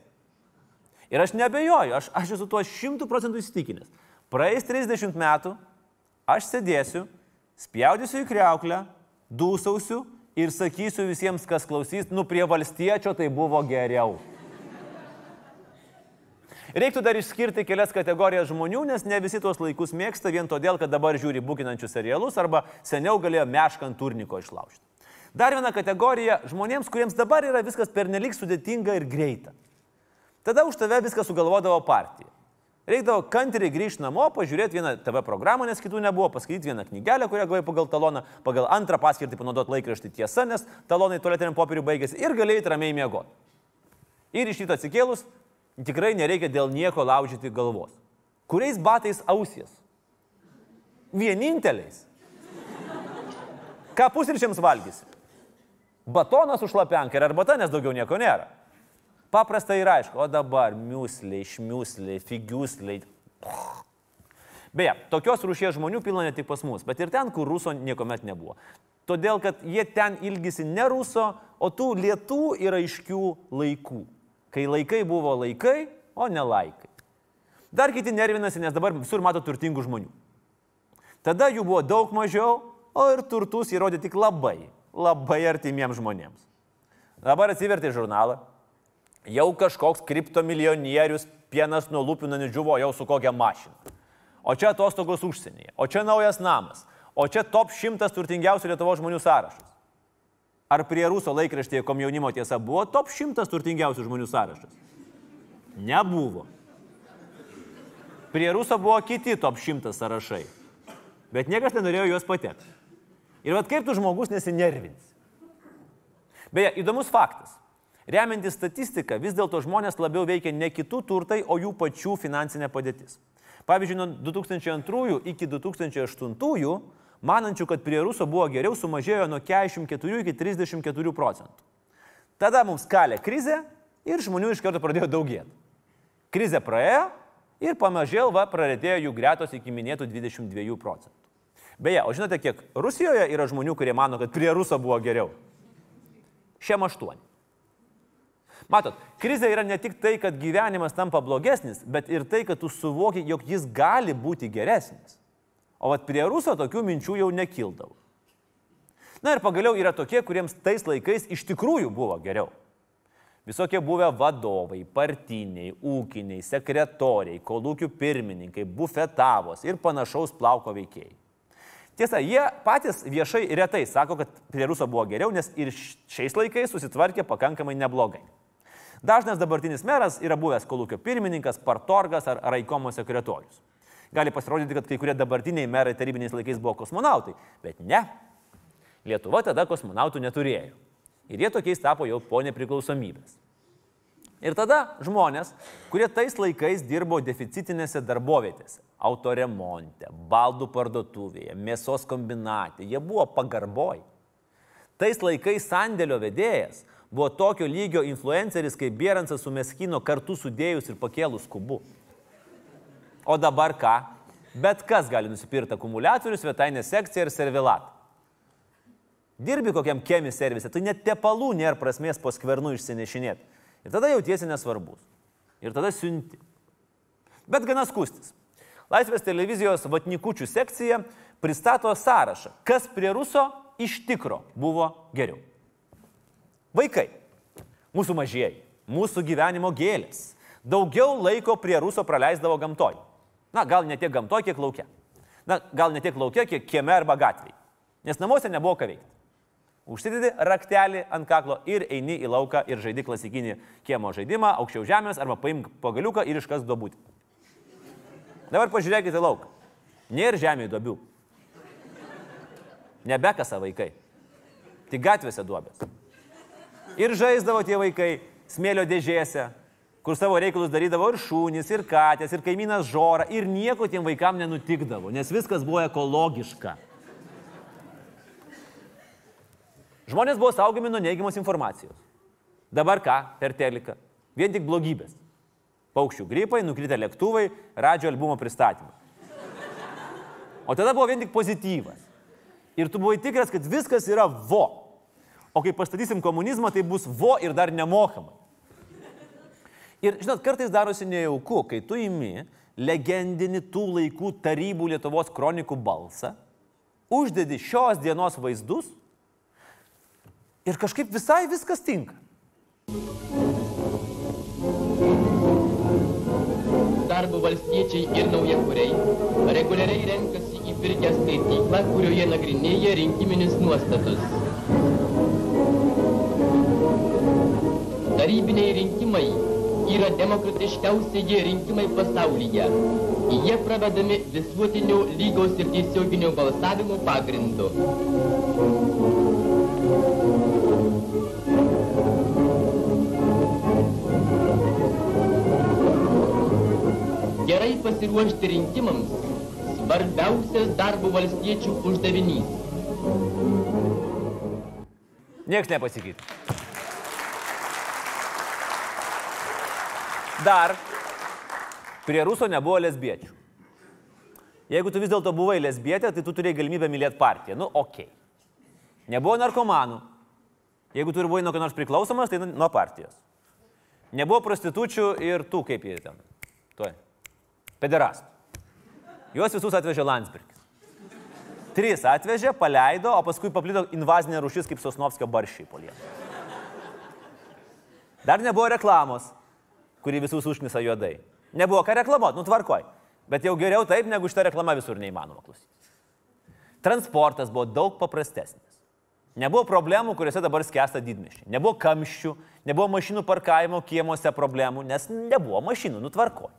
Ir aš nebejoju, aš, aš esu tuo šimtų procentų įsitikinęs. Praeis 30 metų, aš sėdėsiu, spjaudysiu į kreuklę, dūsausiu ir sakysiu visiems, kas klausys, nu prie valstiečio tai buvo geriau. Reiktų dar išskirti kelias kategorijas žmonių, nes ne visi tuos laikus mėgsta vien todėl, kad dabar žiūri būkinančius serialus arba seniau galėjo meškant turniko išlaužti. Dar viena kategorija žmonėms, kuriems dabar yra viskas pernelik sudėtinga ir greita. Tada už tave viską sugalvodavo partija. Reikdavo kantriai grįžti namo, pažiūrėti vieną TV programą, nes kitų nebuvo, paskaityti vieną knygelę, kurią gavai pagal taloną, pagal antrą paskirtį panaudoti laikraštį tiesa, nes talonai tualetiniam popieriu baigėsi ir galėjai ramiai miegoti. Ir iš ryto atsikėlus tikrai nereikia dėl nieko laužyti galvos. Kuriais batais ausies? Vieninteliais. Ką pusryčiams valgysi? Batonas su šlapenka ir arbata, nes daugiau nieko nėra. Paprasta ir aišku, o dabar miusliai, šmiusliai, figiusliai. Beje, tokios rūšies žmonių pilna ne tik pas mus, bet ir ten, kur ruso niekuomet nebuvo. Todėl, kad jie ten ilgisi ne ruso, o tų lietų ir aiškių laikų. Kai laikai buvo laikai, o ne laikai. Dar kiti nervinasi, nes dabar visur mato turtingų žmonių. Tada jų buvo daug mažiau, o ir turtus įrodė tik labai, labai artimiems žmonėms. Dabar atsiverti žurnalą, jau kažkoks kriptomilijonierius pienas nuo lūpių nudžiuvo jau su kokia mašina. O čia atostogos užsienyje, o čia naujas namas, o čia top šimtas turtingiausių Lietuvo žmonių sąrašas. Ar prie Ruso laikraštėje komjaunimo tiesa buvo top šimtas turtingiausių žmonių sąrašas? Nebuvo. Prie Ruso buvo kiti top šimtas sąrašai. Bet niekas nenorėjo juos patekti. Ir vad kaip tu žmogus nesinervins. Beje, įdomus faktas. Remiantis statistiką, vis dėlto žmonės labiau veikia ne kitų turtai, o jų pačių finansinė padėtis. Pavyzdžiui, nuo 2002 iki 2008, manančių, kad prie Ruso buvo geriau, sumažėjo nuo 44 iki 34 procentų. Tada mums kalė krizė ir žmonių iš karto pradėjo daugėti. Krizė praėjo ir pamažėl va praretėjo jų gretos iki minėtų 22 procentų. Beje, o žinote, kiek Rusijoje yra žmonių, kurie mano, kad prie Ruso buvo geriau? Šiem aštuoni. Matot, krizė yra ne tik tai, kad gyvenimas tampa blogesnis, bet ir tai, kad tu suvoki, jog jis gali būti geresnis. O vat prie Ruso tokių minčių jau nekildavo. Na ir pagaliau yra tokie, kuriems tais laikais iš tikrųjų buvo geriau. Visokie buvę vadovai, partiniai, ūkiniai, sekretoriai, kolūkių pirmininkai, bufetavos ir panašaus plauko veikėjai. Tiesa, jie patys viešai retai sako, kad prie Ruso buvo geriau, nes ir šiais laikais susitvarkė pakankamai neblogai. Dažnas dabartinis meras yra buvęs kolūkio pirmininkas, partorgas ar raikomo sekretorius. Gali pasirodyti, kad kai kurie dabartiniai merai tarybiniais laikais buvo kosmonautai, bet ne. Lietuva tada kosmonautų neturėjo. Ir jie tokiais tapo jau po nepriklausomybės. Ir tada žmonės, kurie tais laikais dirbo deficitinėse darbovietėse - autoremonte, baldų parduotuvėje, mėsos kombinate, jie buvo pagarboj. Tais laikais sandėlio vedėjas buvo tokio lygio influenceris kaip Bieransas su Meskino kartu sudėjus ir pakėlus kubu. O dabar ką? Bet kas gali nusipirkti akumuliatorių, svetainę sekciją ir servilatą. Dirbi kokiam chemi servise, tai net tepalų nėra prasmės po skvernų išsinešinėti. Ir tada jautiesi nesvarbus. Ir tada siunti. Bet gana skustis. Laisvės televizijos Vatnikučių sekcija pristato sąrašą, kas prie Ruso iš tikro buvo geriau. Vaikai. Mūsų mažieji. Mūsų gyvenimo gėlės. Daugiau laiko prie Ruso praleisdavo gamtoj. Na, gal ne tiek gamtoj, kiek laukia. Na, gal ne tiek laukia, kiek kieme arba gatvėje. Nes namuose nebuvo ką veikti. Užsidedi raktelį ant kaklo ir eini į lauką ir žaidi klasikinį kiemo žaidimą, aukščiau žemės arba paimk pagaliuką ir iškas duobutį. Dabar pažiūrėkite lauką. Nėra žemėje duobių. Nebekasa vaikai. Tik gatvėse duobės. Ir žaisdavo tie vaikai smėlio dėžėse, kur savo reikalus darydavo ir šūnis, ir katės, ir kaimynas žora, ir nieko tiem vaikam nenutikdavo, nes viskas buvo ekologiška. Žmonės buvo saugomi nuo neigiamos informacijos. Dabar ką per teliką? Vien tik blogybės. Paukščių gripai, nukritę lėktuvai, radžio albumo pristatymai. O tada buvo vien tik pozityvas. Ir tu buvai tikras, kad viskas yra vo. O kai pastatysim komunizmą, tai bus vo ir dar nemokamai. Ir, žinot, kartais darosi nejauku, kai tu imi legendinį tų laikų tarybų Lietuvos kronikų balsą, uždedi šios dienos vaizdus ir kažkaip visai viskas tinka. Darbo valstiečiai ir naujakuriai reguliariai renkasi į pirkę skaityklą, kurioje nagrinėja rinkiminius nuostatus. Tarybiniai rinkimai yra demokratiškiausi jie rinkimai pasaulyje. Jie pravedami visuotinio lygos ir tiesioginio balsavimo pagrindu. Gerai pasiruošti rinkimams svarbiausias darbo valstiečių uždavinys. Niekas nepasikeitė. Dar prie Ruso nebuvo lesbiečių. Jeigu tu vis dėlto buvai lesbietė, tai tu turėjai galimybę mylėti partiją. Nu, ok. Nebuvo narkomanų. Jeigu tu ir buvai nuo ko nors priklausomas, tai nuo partijos. Nebuvo prostitučių ir tų, kaip jie ten. Tuoj. Pederastų. Juos visus atvežė Landsbergis. Trys atvežė, paleido, o paskui paplito invazinė rušis kaip Sosnovskio baršiai po lietuvą. Dar nebuvo reklamos, kuri visus užknisa juodai. Nebuvo ką reklamuoti, nutvarkoj. Bet jau geriau taip, negu šitą reklamą visur neįmanoma klausyti. Transportas buvo daug paprastesnis. Nebuvo problemų, kuriuose dabar skęsta didmešiai. Nebuvo kamščių, nebuvo mašinų parkavimo kiemuose problemų, nes nebuvo mašinų, nutvarkoj.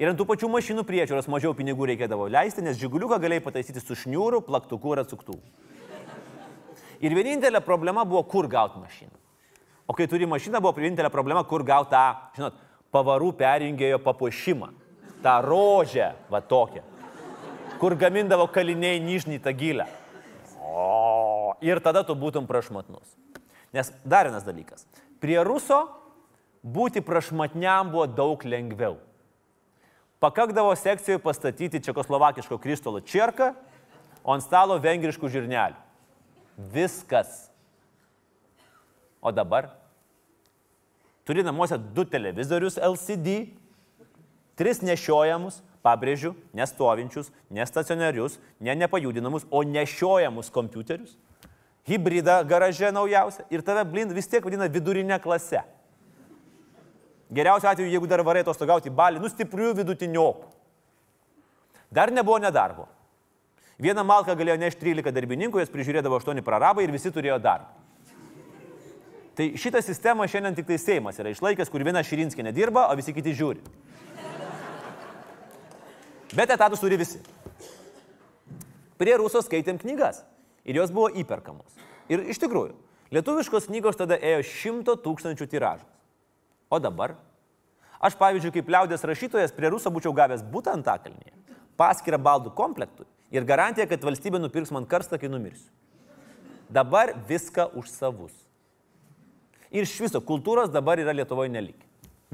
Ir ant tų pačių mašinų priežiūros mažiau pinigų reikėdavo leisti, nes žiguliuką galėjai pataisyti su šniūru, plaktuku ir atsuktuvu. Ir vienintelė problema buvo, kur gauti mašiną. O kai turi mašiną, buvo vienintelė problema, kur gauti tą, žinot, pavarų perjungėjo papuošimą. Ta rožė, va tokia. Kur gamindavo kaliniai nižnį tą gilę. O, ir tada tu būtum prašmatnus. Nes dar vienas dalykas. Prie ruso būti prašmatniam buvo daug lengviau. Pakakdavo sekcijoje pastatyti čekoslovakiško kristolo čierką, o ant stalo vengriškų žirnelių. Viskas. O dabar turi namuose du televizorius LCD, tris nešiojamus, pabrėžiu, nestovinčius, nestacionarius, ne nepajudinamus, o nešiojamus kompiuterius, hybridą garaže naujausią ir tave blind vis tiek vadina vidurinė klase. Geriausiu atveju, jeigu dar varai atostogauti balį, nu stiprių vidutiniokų. Dar nebuvo nedarbo. Vieną malką galėjo nešti 13 darbininkų, jas prižiūrėdavo 8 prarabai ir visi turėjo darbą. Tai šitą sistemą šiandien tik tai Seimas yra išlaikęs, kur viena Širinskė nedirba, o visi kiti žiūri. Bet etatus turi visi. Prie Ruso skaitėm knygas ir jos buvo įperkamos. Ir iš tikrųjų, lietuviškos knygos tada ėjo šimto tūkstančių tiražas. O dabar? Aš, pavyzdžiui, kaip liaudės rašytojas prie Ruso būčiau gavęs būtent Antakalnyje, paskirą baldų komplektui ir garantiją, kad valstybė nupirks man karstą, kai numirsiu. Dabar viską už savus. Ir iš viso kultūros dabar yra Lietuvoje nelik.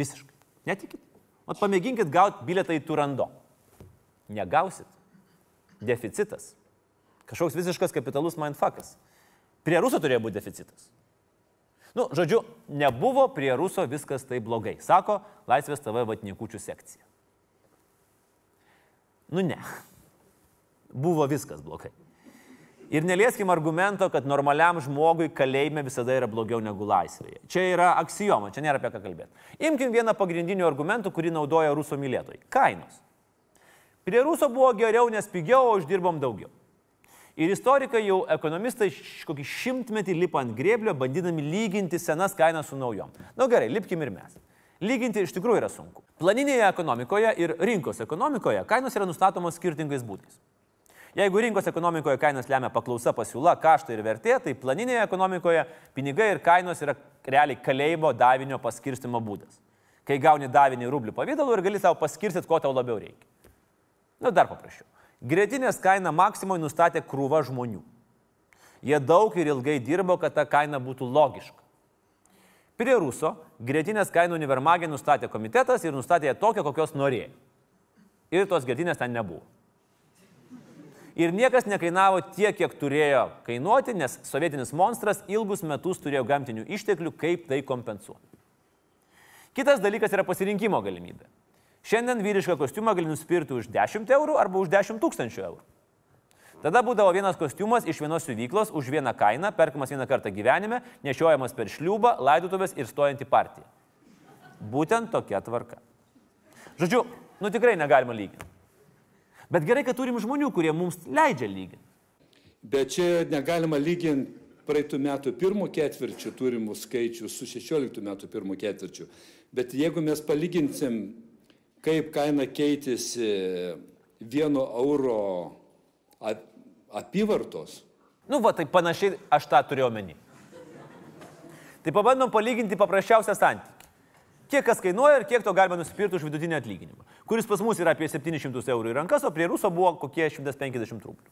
Visiškai. Netikit. O pamėginkit gauti bilietą į Turando. Negausit. Deficitas. Kažkoks visiškas kapitalus mindfuckas. Prie Ruso turėjo būti deficitas. Nu, žodžiu, nebuvo prie Ruso viskas taip blogai, sako Laisvės TV vatniekučių sekcija. Nu ne. Buvo viskas blogai. Ir nelieskim argumento, kad normaliam žmogui kalėjime visada yra blogiau negu laisvėje. Čia yra aksijoma, čia nėra apie ką kalbėti. Imkim vieną pagrindinių argumentų, kurį naudoja ruso mylėtojai - kainos. Prie ruso buvo geriau, nes pigiau, o uždirbom daugiau. Ir istorikai jau ekonomistai kokį šimtmetį lipa ant grėblio, bandydami lyginti senas kainas su naujom. Na nu, gerai, lipkim ir mes. Lyginti iš tikrųjų yra sunku. Planinėje ekonomikoje ir rinkos ekonomikoje kainos yra nustatomos skirtingais būdais. Jeigu rinkos ekonomikoje kainos lemia paklausa, pasiūla, kaštai ir vertė, tai planinėje ekonomikoje pinigai ir kainos yra realiai kalėjimo davinio paskirstimo būdas. Kai gauni davinį rublių pavydalu ir gali savo paskirstyti, ko tau labiau reikia. Na, nu, dar paprasčiau. Gretinės kainą Maksimoje nustatė krūva žmonių. Jie daug ir ilgai dirbo, kad ta kaina būtų logiška. Prie Ruso gretinės kainų univermagė nustatė komitetas ir nustatė ją tokią, kokios norėjo. Ir tos gretinės ten nebuvo ir niekas nekainavo tiek, kiek turėjo kainuoti, nes sovietinis monstras ilgus metus turėjo gamtinių išteklių, kaip tai kompensuoti. Kitas dalykas yra pasirinkimo galimybė. Šiandien vyrišką kostiumą gali nusipirkti už 10 eurų arba už 10 tūkstančių eurų. Tada būdavo vienas kostiumas iš vienos siuvyklos už vieną kainą, perkamas vieną kartą gyvenime, nešiojamas per šliūbą, laidotuvės ir stojant į partiją. Būtent tokia tvarka. Žodžiu, nu tikrai negalima lyginti. Bet gerai, kad turim žmonių, kurie mums leidžia lyginti. Bet čia negalima lyginti praeitų metų pirmo ketvirčio turimų skaičių su 16 metų pirmo ketvirčiu. Bet jeigu mes palyginsim, kaip kaina keitėsi vieno euro apyvartos. Nu, va, tai panašiai aš tą turėjau menį. Tai pabandom palyginti paprasčiausią santykį. Kiek kas kainuoja ir kiek to galima nusipirkti už vidutinį atlyginimą, kuris pas mus yra apie 700 eurų į rankas, o prie ruso buvo kokie 150 rublių.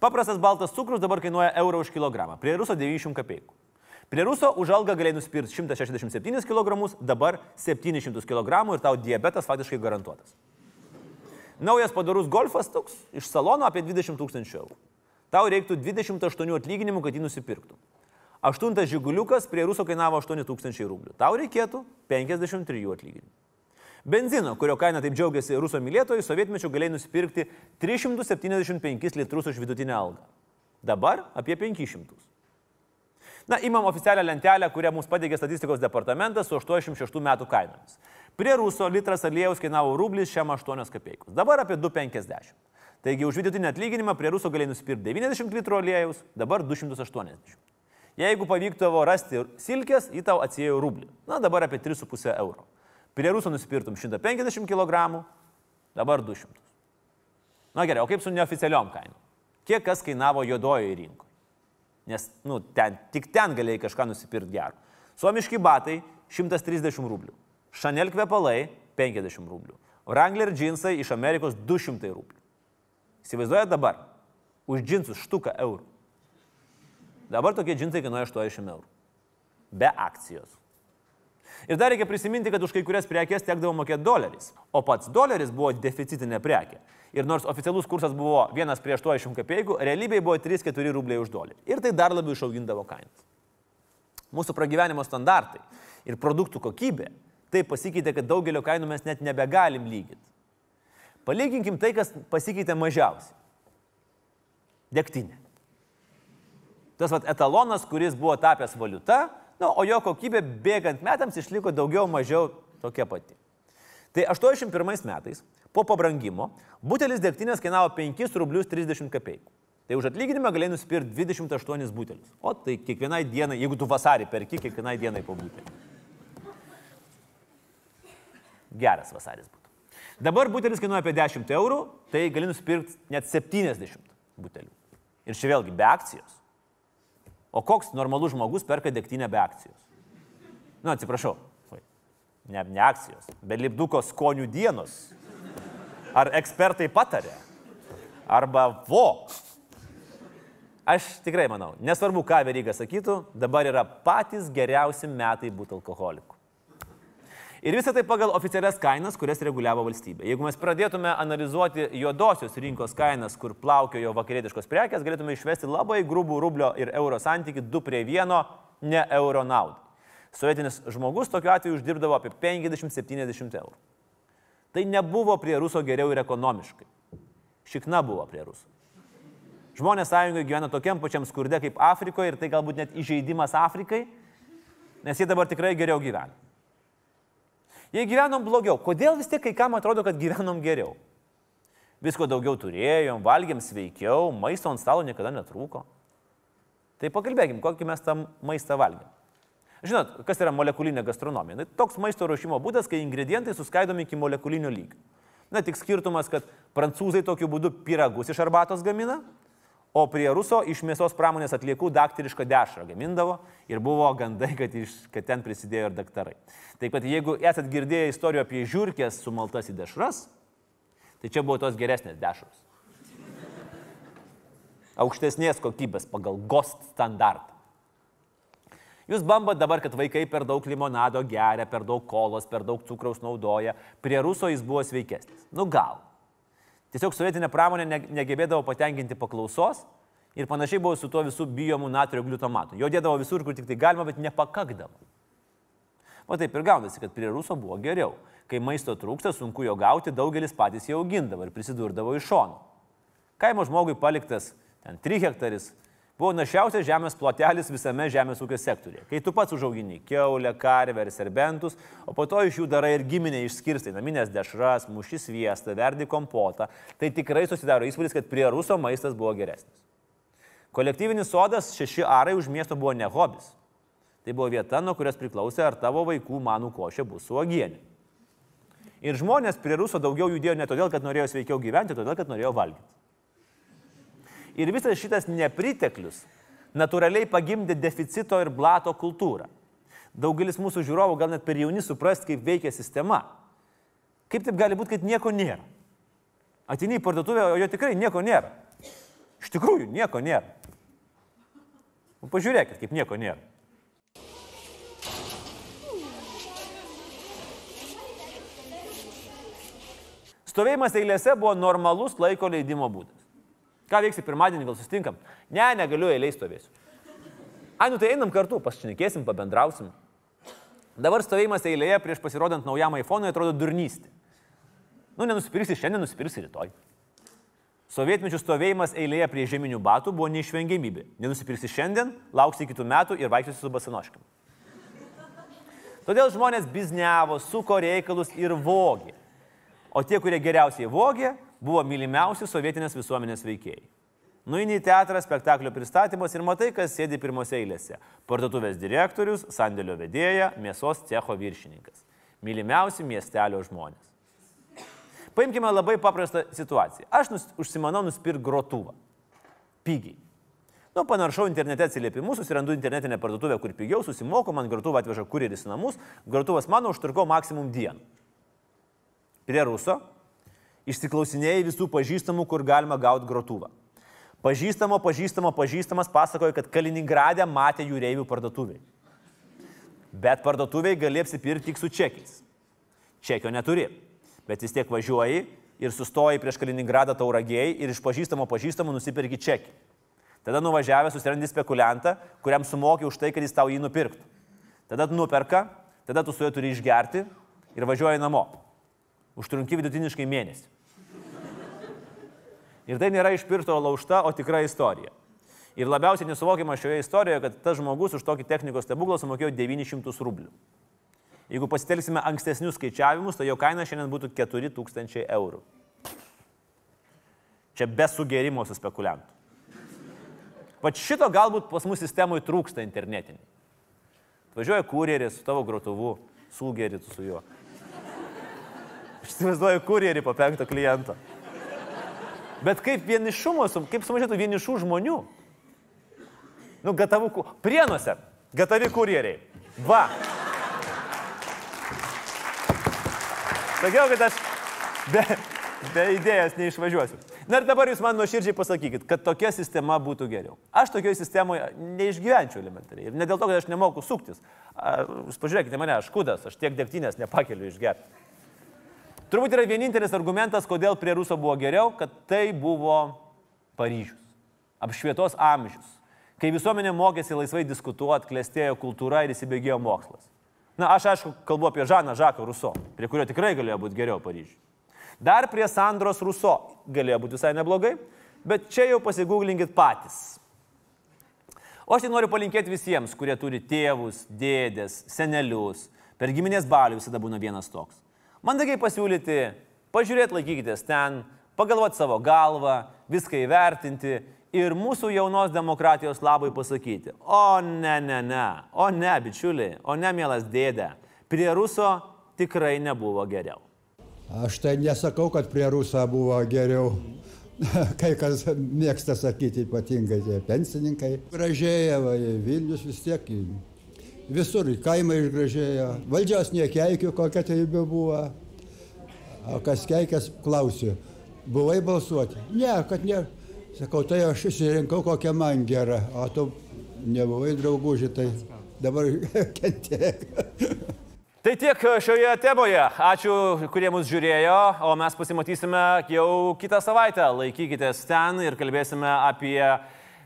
Paprastas baltas cukrus dabar kainuoja eurą už kilogramą, prie ruso 900 kapeikų. Prie ruso už algą galėjai nusipirkti 167 kg, dabar 700 kg ir tau diabetas faktiškai garantuotas. Naujas padarus golfas toks iš salono apie 20 tūkstančių eurų. Tau reiktų 28 atlyginimų, kad jį nusipirktum. Aštuntas žiguliukas prie ruso kainavo 8000 rublių. Tau reikėtų 53 atlyginimų. Benzino, kurio kaina taip džiaugiasi ruso mylėtojai, sovietmečių galėjai nusipirkti 375 litrus už vidutinę algą. Dabar apie 500. Na, imam oficialią lentelę, kurią mums pateikė statistikos departamentas su 86 metų kainomis. Prie ruso litras aliejaus kainavo rublis šiam 8 kapeikos. Dabar apie 2,50. Taigi už vidutinį atlyginimą prie ruso galėjai nusipirkti 90 litrų aliejaus, dabar 280. Jeigu pavykdavo rasti silkės, į tau atsijėjo rublį. Na, dabar apie 3,5 euro. Prie rusų nusipirtum 150 kg, dabar 200. Na gerai, o kaip su neoficialiom kainom? Kiek kas kainavo juodojoje rinkoje? Nes, nu, ten, tik ten galėjai kažką nusipirkti gerą. Suomiški batai 130 rublių. Chanel kvepalai 50 rublių. Wrangler džinsai iš Amerikos 200 rublių. Įsivaizduojate dabar, už džinsus štuką eurų. Dabar tokie džinsai kainuoja 80 eurų. Be akcijos. Ir dar reikia prisiminti, kad už kai kurias prekes tekdavo mokėti doleriais. O pats doleris buvo deficitinė prekė. Ir nors oficialus kursas buvo 1 prie 80 kapeikų, realybėje buvo 3-4 rubliai už dolerį. Ir tai dar labiau išaugindavo kainas. Mūsų pragyvenimo standartai ir produktų kokybė taip pasikeitė, kad daugelio kainų mes net nebegalim lyginti. Palyginkim tai, kas pasikeitė mažiausiai. Degtinė. Tas vat, etalonas, kuris buvo tapęs valiuta, nu, o jo kokybė bėgant metams išliko daugiau mažiau tokia pati. Tai 81 metais, po pabrangimo, butelis degtinės kainavo 5 rublius 30 kapeikų. Tai už atlyginimą galėjai nusipirkti 28 butelius. O tai kiekvienai dienai, jeigu tu vasarį perki, kiekvienai dienai po butelį. Geras vasaris būtų. Dabar butelis kainuoja apie 10 eurų, tai gali nusipirkti net 70 butelių. Ir čia vėlgi be akcijos. O koks normalus žmogus perka degtinę be akcijos? Nu, atsiprašau. Ne, ne akcijos, bet lipduko skonių dienos. Ar ekspertai patarė? Arba vo. Aš tikrai manau, nesvarbu, ką Veryga sakytų, dabar yra patys geriausi metai būti alkoholiku. Ir visą tai pagal oficialias kainas, kurias reguliavo valstybė. Jeigu mes pradėtume analizuoti juodosios rinkos kainas, kur plaukiojo vakarietiškos prekes, galėtume išvesti labai grubų rublio ir euro santyki 2 prie 1, ne euro naudai. Sovietinis žmogus tokiu atveju uždirbdavo apie 50-70 eurų. Tai nebuvo prie ruso geriau ir ekonomiškai. Šikna buvo prie rusų. Žmonės sąjungoje gyvena tokiam pačiam skurde kaip Afrikoje ir tai galbūt net įžeidimas Afrikai, nes jie dabar tikrai geriau gyvena. Jei gyvenom blogiau, kodėl vis tiek kai kam atrodo, kad gyvenom geriau? Visko daugiau turėjom, valgėm sveikiau, maisto ant stalo niekada netrūko. Tai pakalbėkim, kokį mes tą maistą valgėm. Žinot, kas yra molekulinė gastronomija? Na, toks maisto ruošimo būdas, kai ingredientai suskaidomi iki molekulinio lygio. Na, tik skirtumas, kad prancūzai tokiu būdu pyragus iš arbatos gamina, o prie ruso iš mėsos pramonės atliekų daktarišką dešrą gamindavo ir buvo gandai, kad, iš, kad ten prisidėjo ir daktarai. Taip pat jeigu esat girdėję istorijų apie žiūrkės sumaltas į dešras, tai čia buvo tos geresnės dešros. Aukštesnės kokybės pagal GOST standartą. Jūs bambat dabar, kad vaikai per daug limonado geria, per daug kolos, per daug cukraus naudoja. Prie ruso jis buvo sveikesnis. Nu gal. Tiesiog sovietinė pramonė ne- negebėdavo patenkinti paklausos ir panašiai buvo su tuo visų bijomų natrio gliutamatu. Jo dėdavo visur, kur tik tai galima, bet nepakakdavo. O taip ir gaunasi, kad prie ruso buvo geriau. Kai maisto trūksta, sunku jo gauti, daugelis patys jį augindavo ir prisidurdavo iš šono. Kaimo žmogui paliktas ten 3 hektaris buvo našiausias žemės plotelis visame žemės ūkio sektorėje. Kai tu pats užaugini keulę, karvę ir serbentus, o po to iš jų darai ir giminė išskirstai naminės dešras, mušis viestą, verdi kompotą, tai tikrai susidaro įspūdis, kad prie ruso maistas buvo geresnis. Kolektyvinis sodas šeši arai už miesto buvo ne hobis. Tai buvo vieta, nuo kurios priklausė, ar tavo vaikų manų košė bus su uogienė. Ir žmonės prie ruso daugiau judėjo ne todėl, kad norėjo sveikiau gyventi, todėl, kad norėjo valgyti. Ir visas šitas nepriteklius natūraliai pagimdė deficito ir blato kultūrą. Daugelis mūsų žiūrovų gal net per jauni suprast, kaip veikia sistema. Kaip taip gali būti, kad nieko nėra? Atini į parduotuvę, o jo tikrai nieko nėra. Iš tikrųjų, nieko nėra. Nu, pažiūrėkit, kaip nieko nėra. Stovėjimas eilėse buvo normalus laiko leidimo būdas. Ką veiksi pirmadienį, gal sustinkam? Ne, negaliu eiliai stovėsiu. Ai, nu tai einam kartu, pasišnekėsim, pabendrausim. Dabar stovėjimas eilėje prieš pasirodant naujam iPhone atrodo durnystė. Nu, nenusipirksi šiandien, nusipirksi rytoj. Sovietmečių stovėjimas eilėje prie žeminių batų buvo neišvengiamybė. Nenusipirksi šiandien, lauksi kitų metų ir vaikščiosi su basanoškim. Todėl žmonės bizniavo, suko reikalus ir vogė. O tie, kurie geriausiai vogė, buvo mylimiausi sovietinės visuomenės veikėjai. Nueini į teatrą, spektaklio pristatymas ir matai, kas sėdi pirmose eilėse. Parduotuvės direktorius, sandėlio vedėja, mėsos cecho viršininkas. Mylimiausi miestelio žmonės. Paimkime labai paprastą situaciją. Aš nus, užsimanau nusipirkti grotuvą. Pigiai. Nu, panaršau internete atsiliepimus, susirandu internetinę parduotuvę, kur pigiau, susimoku, man grotuvą atveža kurjeris į namus, grotuvas mano užtruko maksimum dieną. Prie ruso išsiklausinėjai visų pažįstamų, kur galima gauti grotuvą. Pažįstamo, pažįstamo, pažįstamas pasakoja, kad Kaliningrade matė jūreivių parduotuviai. Bet parduotuviai gali apsipirkti tik su čekiais. Čekio neturi. Bet vis tiek važiuoji ir sustoji prieš Kaliningradą tauragėjai ir iš pažįstamo pažįstamo nusipirki čekį. Tada nuvažiavęs susirandi spekuliantą, kuriam sumoki už tai, kad jis tau jį nupirktų. Tada tu nuperka, tada tu su juo turi išgerti ir važiuoji namo. Užtrunki vidutiniškai mėnesį. Ir tai nėra iš piršto laužta, o tikra istorija. Ir labiausiai nesuvokiama šioje istorijoje, kad tas žmogus už tokį technikos stebuklą sumokėjo 900 rublių. Jeigu pasitelksime ankstesnius skaičiavimus, tai jo kaina šiandien būtų 4000 eurų. Čia be sugerimo su spekuliantu. Pat šito galbūt pas mus sistemoje trūksta internetiniai. Važiuoja kurjeris su tavo grotuvu, sugerit su juo. Aš įsivaizduoju kurjerį po penkto kliento. Bet kaip vienišumo, sum- kaip sumažėtų vienišų žmonių? Nu, gatavų, ku- prienuose, gatavi kurjeriai. Va. Sakiau, kad aš be, be idėjos neišvažiuosiu. Na ir dabar jūs man nuoširdžiai pasakykit, kad tokia sistema būtų geriau. Aš tokioje sistemoje neišgyvenčiau elementariai. Ir ne dėl to, kad aš nemoku suktis. Jūs pažiūrėkite mane, aš kudas, aš tiek degtinės nepakeliu išgerti. Turbūt yra vienintelis argumentas, kodėl prie Ruso buvo geriau, kad tai buvo Paryžius. Apšvietos amžius. Kai visuomenė mokėsi laisvai diskutuoti, klestėjo kultūra ir įsibėgėjo mokslas. Na, aš aišku kalbu apie Žaną Žaką Ruso, prie kurio tikrai galėjo būti geriau Paryžiui. Dar prie Sandros Ruso galėjo būti visai neblogai, bet čia jau pasigūglinkit patys. O aš tai noriu palinkėti visiems, kurie turi tėvus, dėdės, senelius. Per giminės balių visada būna vienas toks. Mandagiai pasiūlyti, pažiūrėti, laikykitės ten, pagalvoti savo galvą, viską įvertinti ir mūsų jaunos demokratijos labai pasakyti. O ne, ne, ne, o ne, bičiuliai, o ne, mielas dėdė, prie Ruso tikrai nebuvo geriau. Aš tai nesakau, kad prie Rusą buvo geriau. Kai kas mėgsta sakyti, ypatingai tie pensininkai. Gražėja, va, Vilnius vis tiek. Visur kaimai išgražėja. Valdžios niekeikiu, kokia tai bebuvo. O kas keikės, klausiu. Buvai balsuoti? Ne, kad ne. Sakau, tai aš išsirinkau kokią man gerą. O tu nebuvai drauguži, tai dabar kentiek. Tai tiek šioje temoje. Ačiū, kurie mus žiūrėjo, o mes pasimatysime jau kitą savaitę. Laikykitės ten ir kalbėsime apie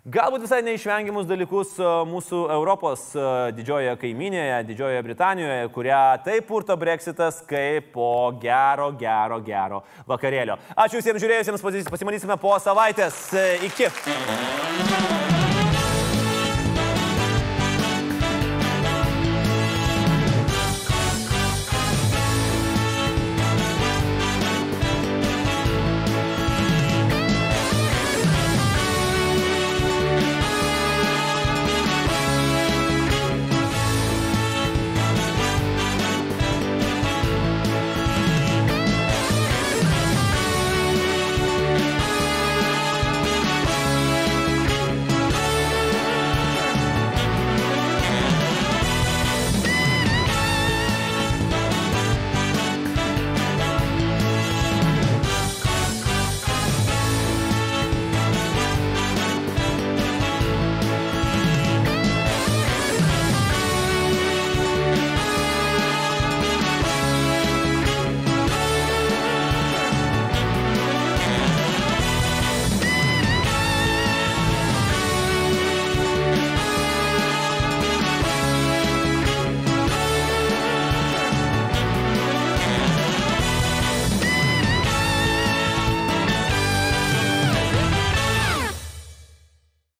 galbūt visai neišvengiamus dalykus e, mūsų Europos e, didžiojoje kaiminėje, Didžiojoje Britanijoje, kurią taip purto Brexitas kaip po gero, gero, gero vakarėlio. Ačiū visiems žiūrėjusiems, pasimatysime po savaitės. E, Iki.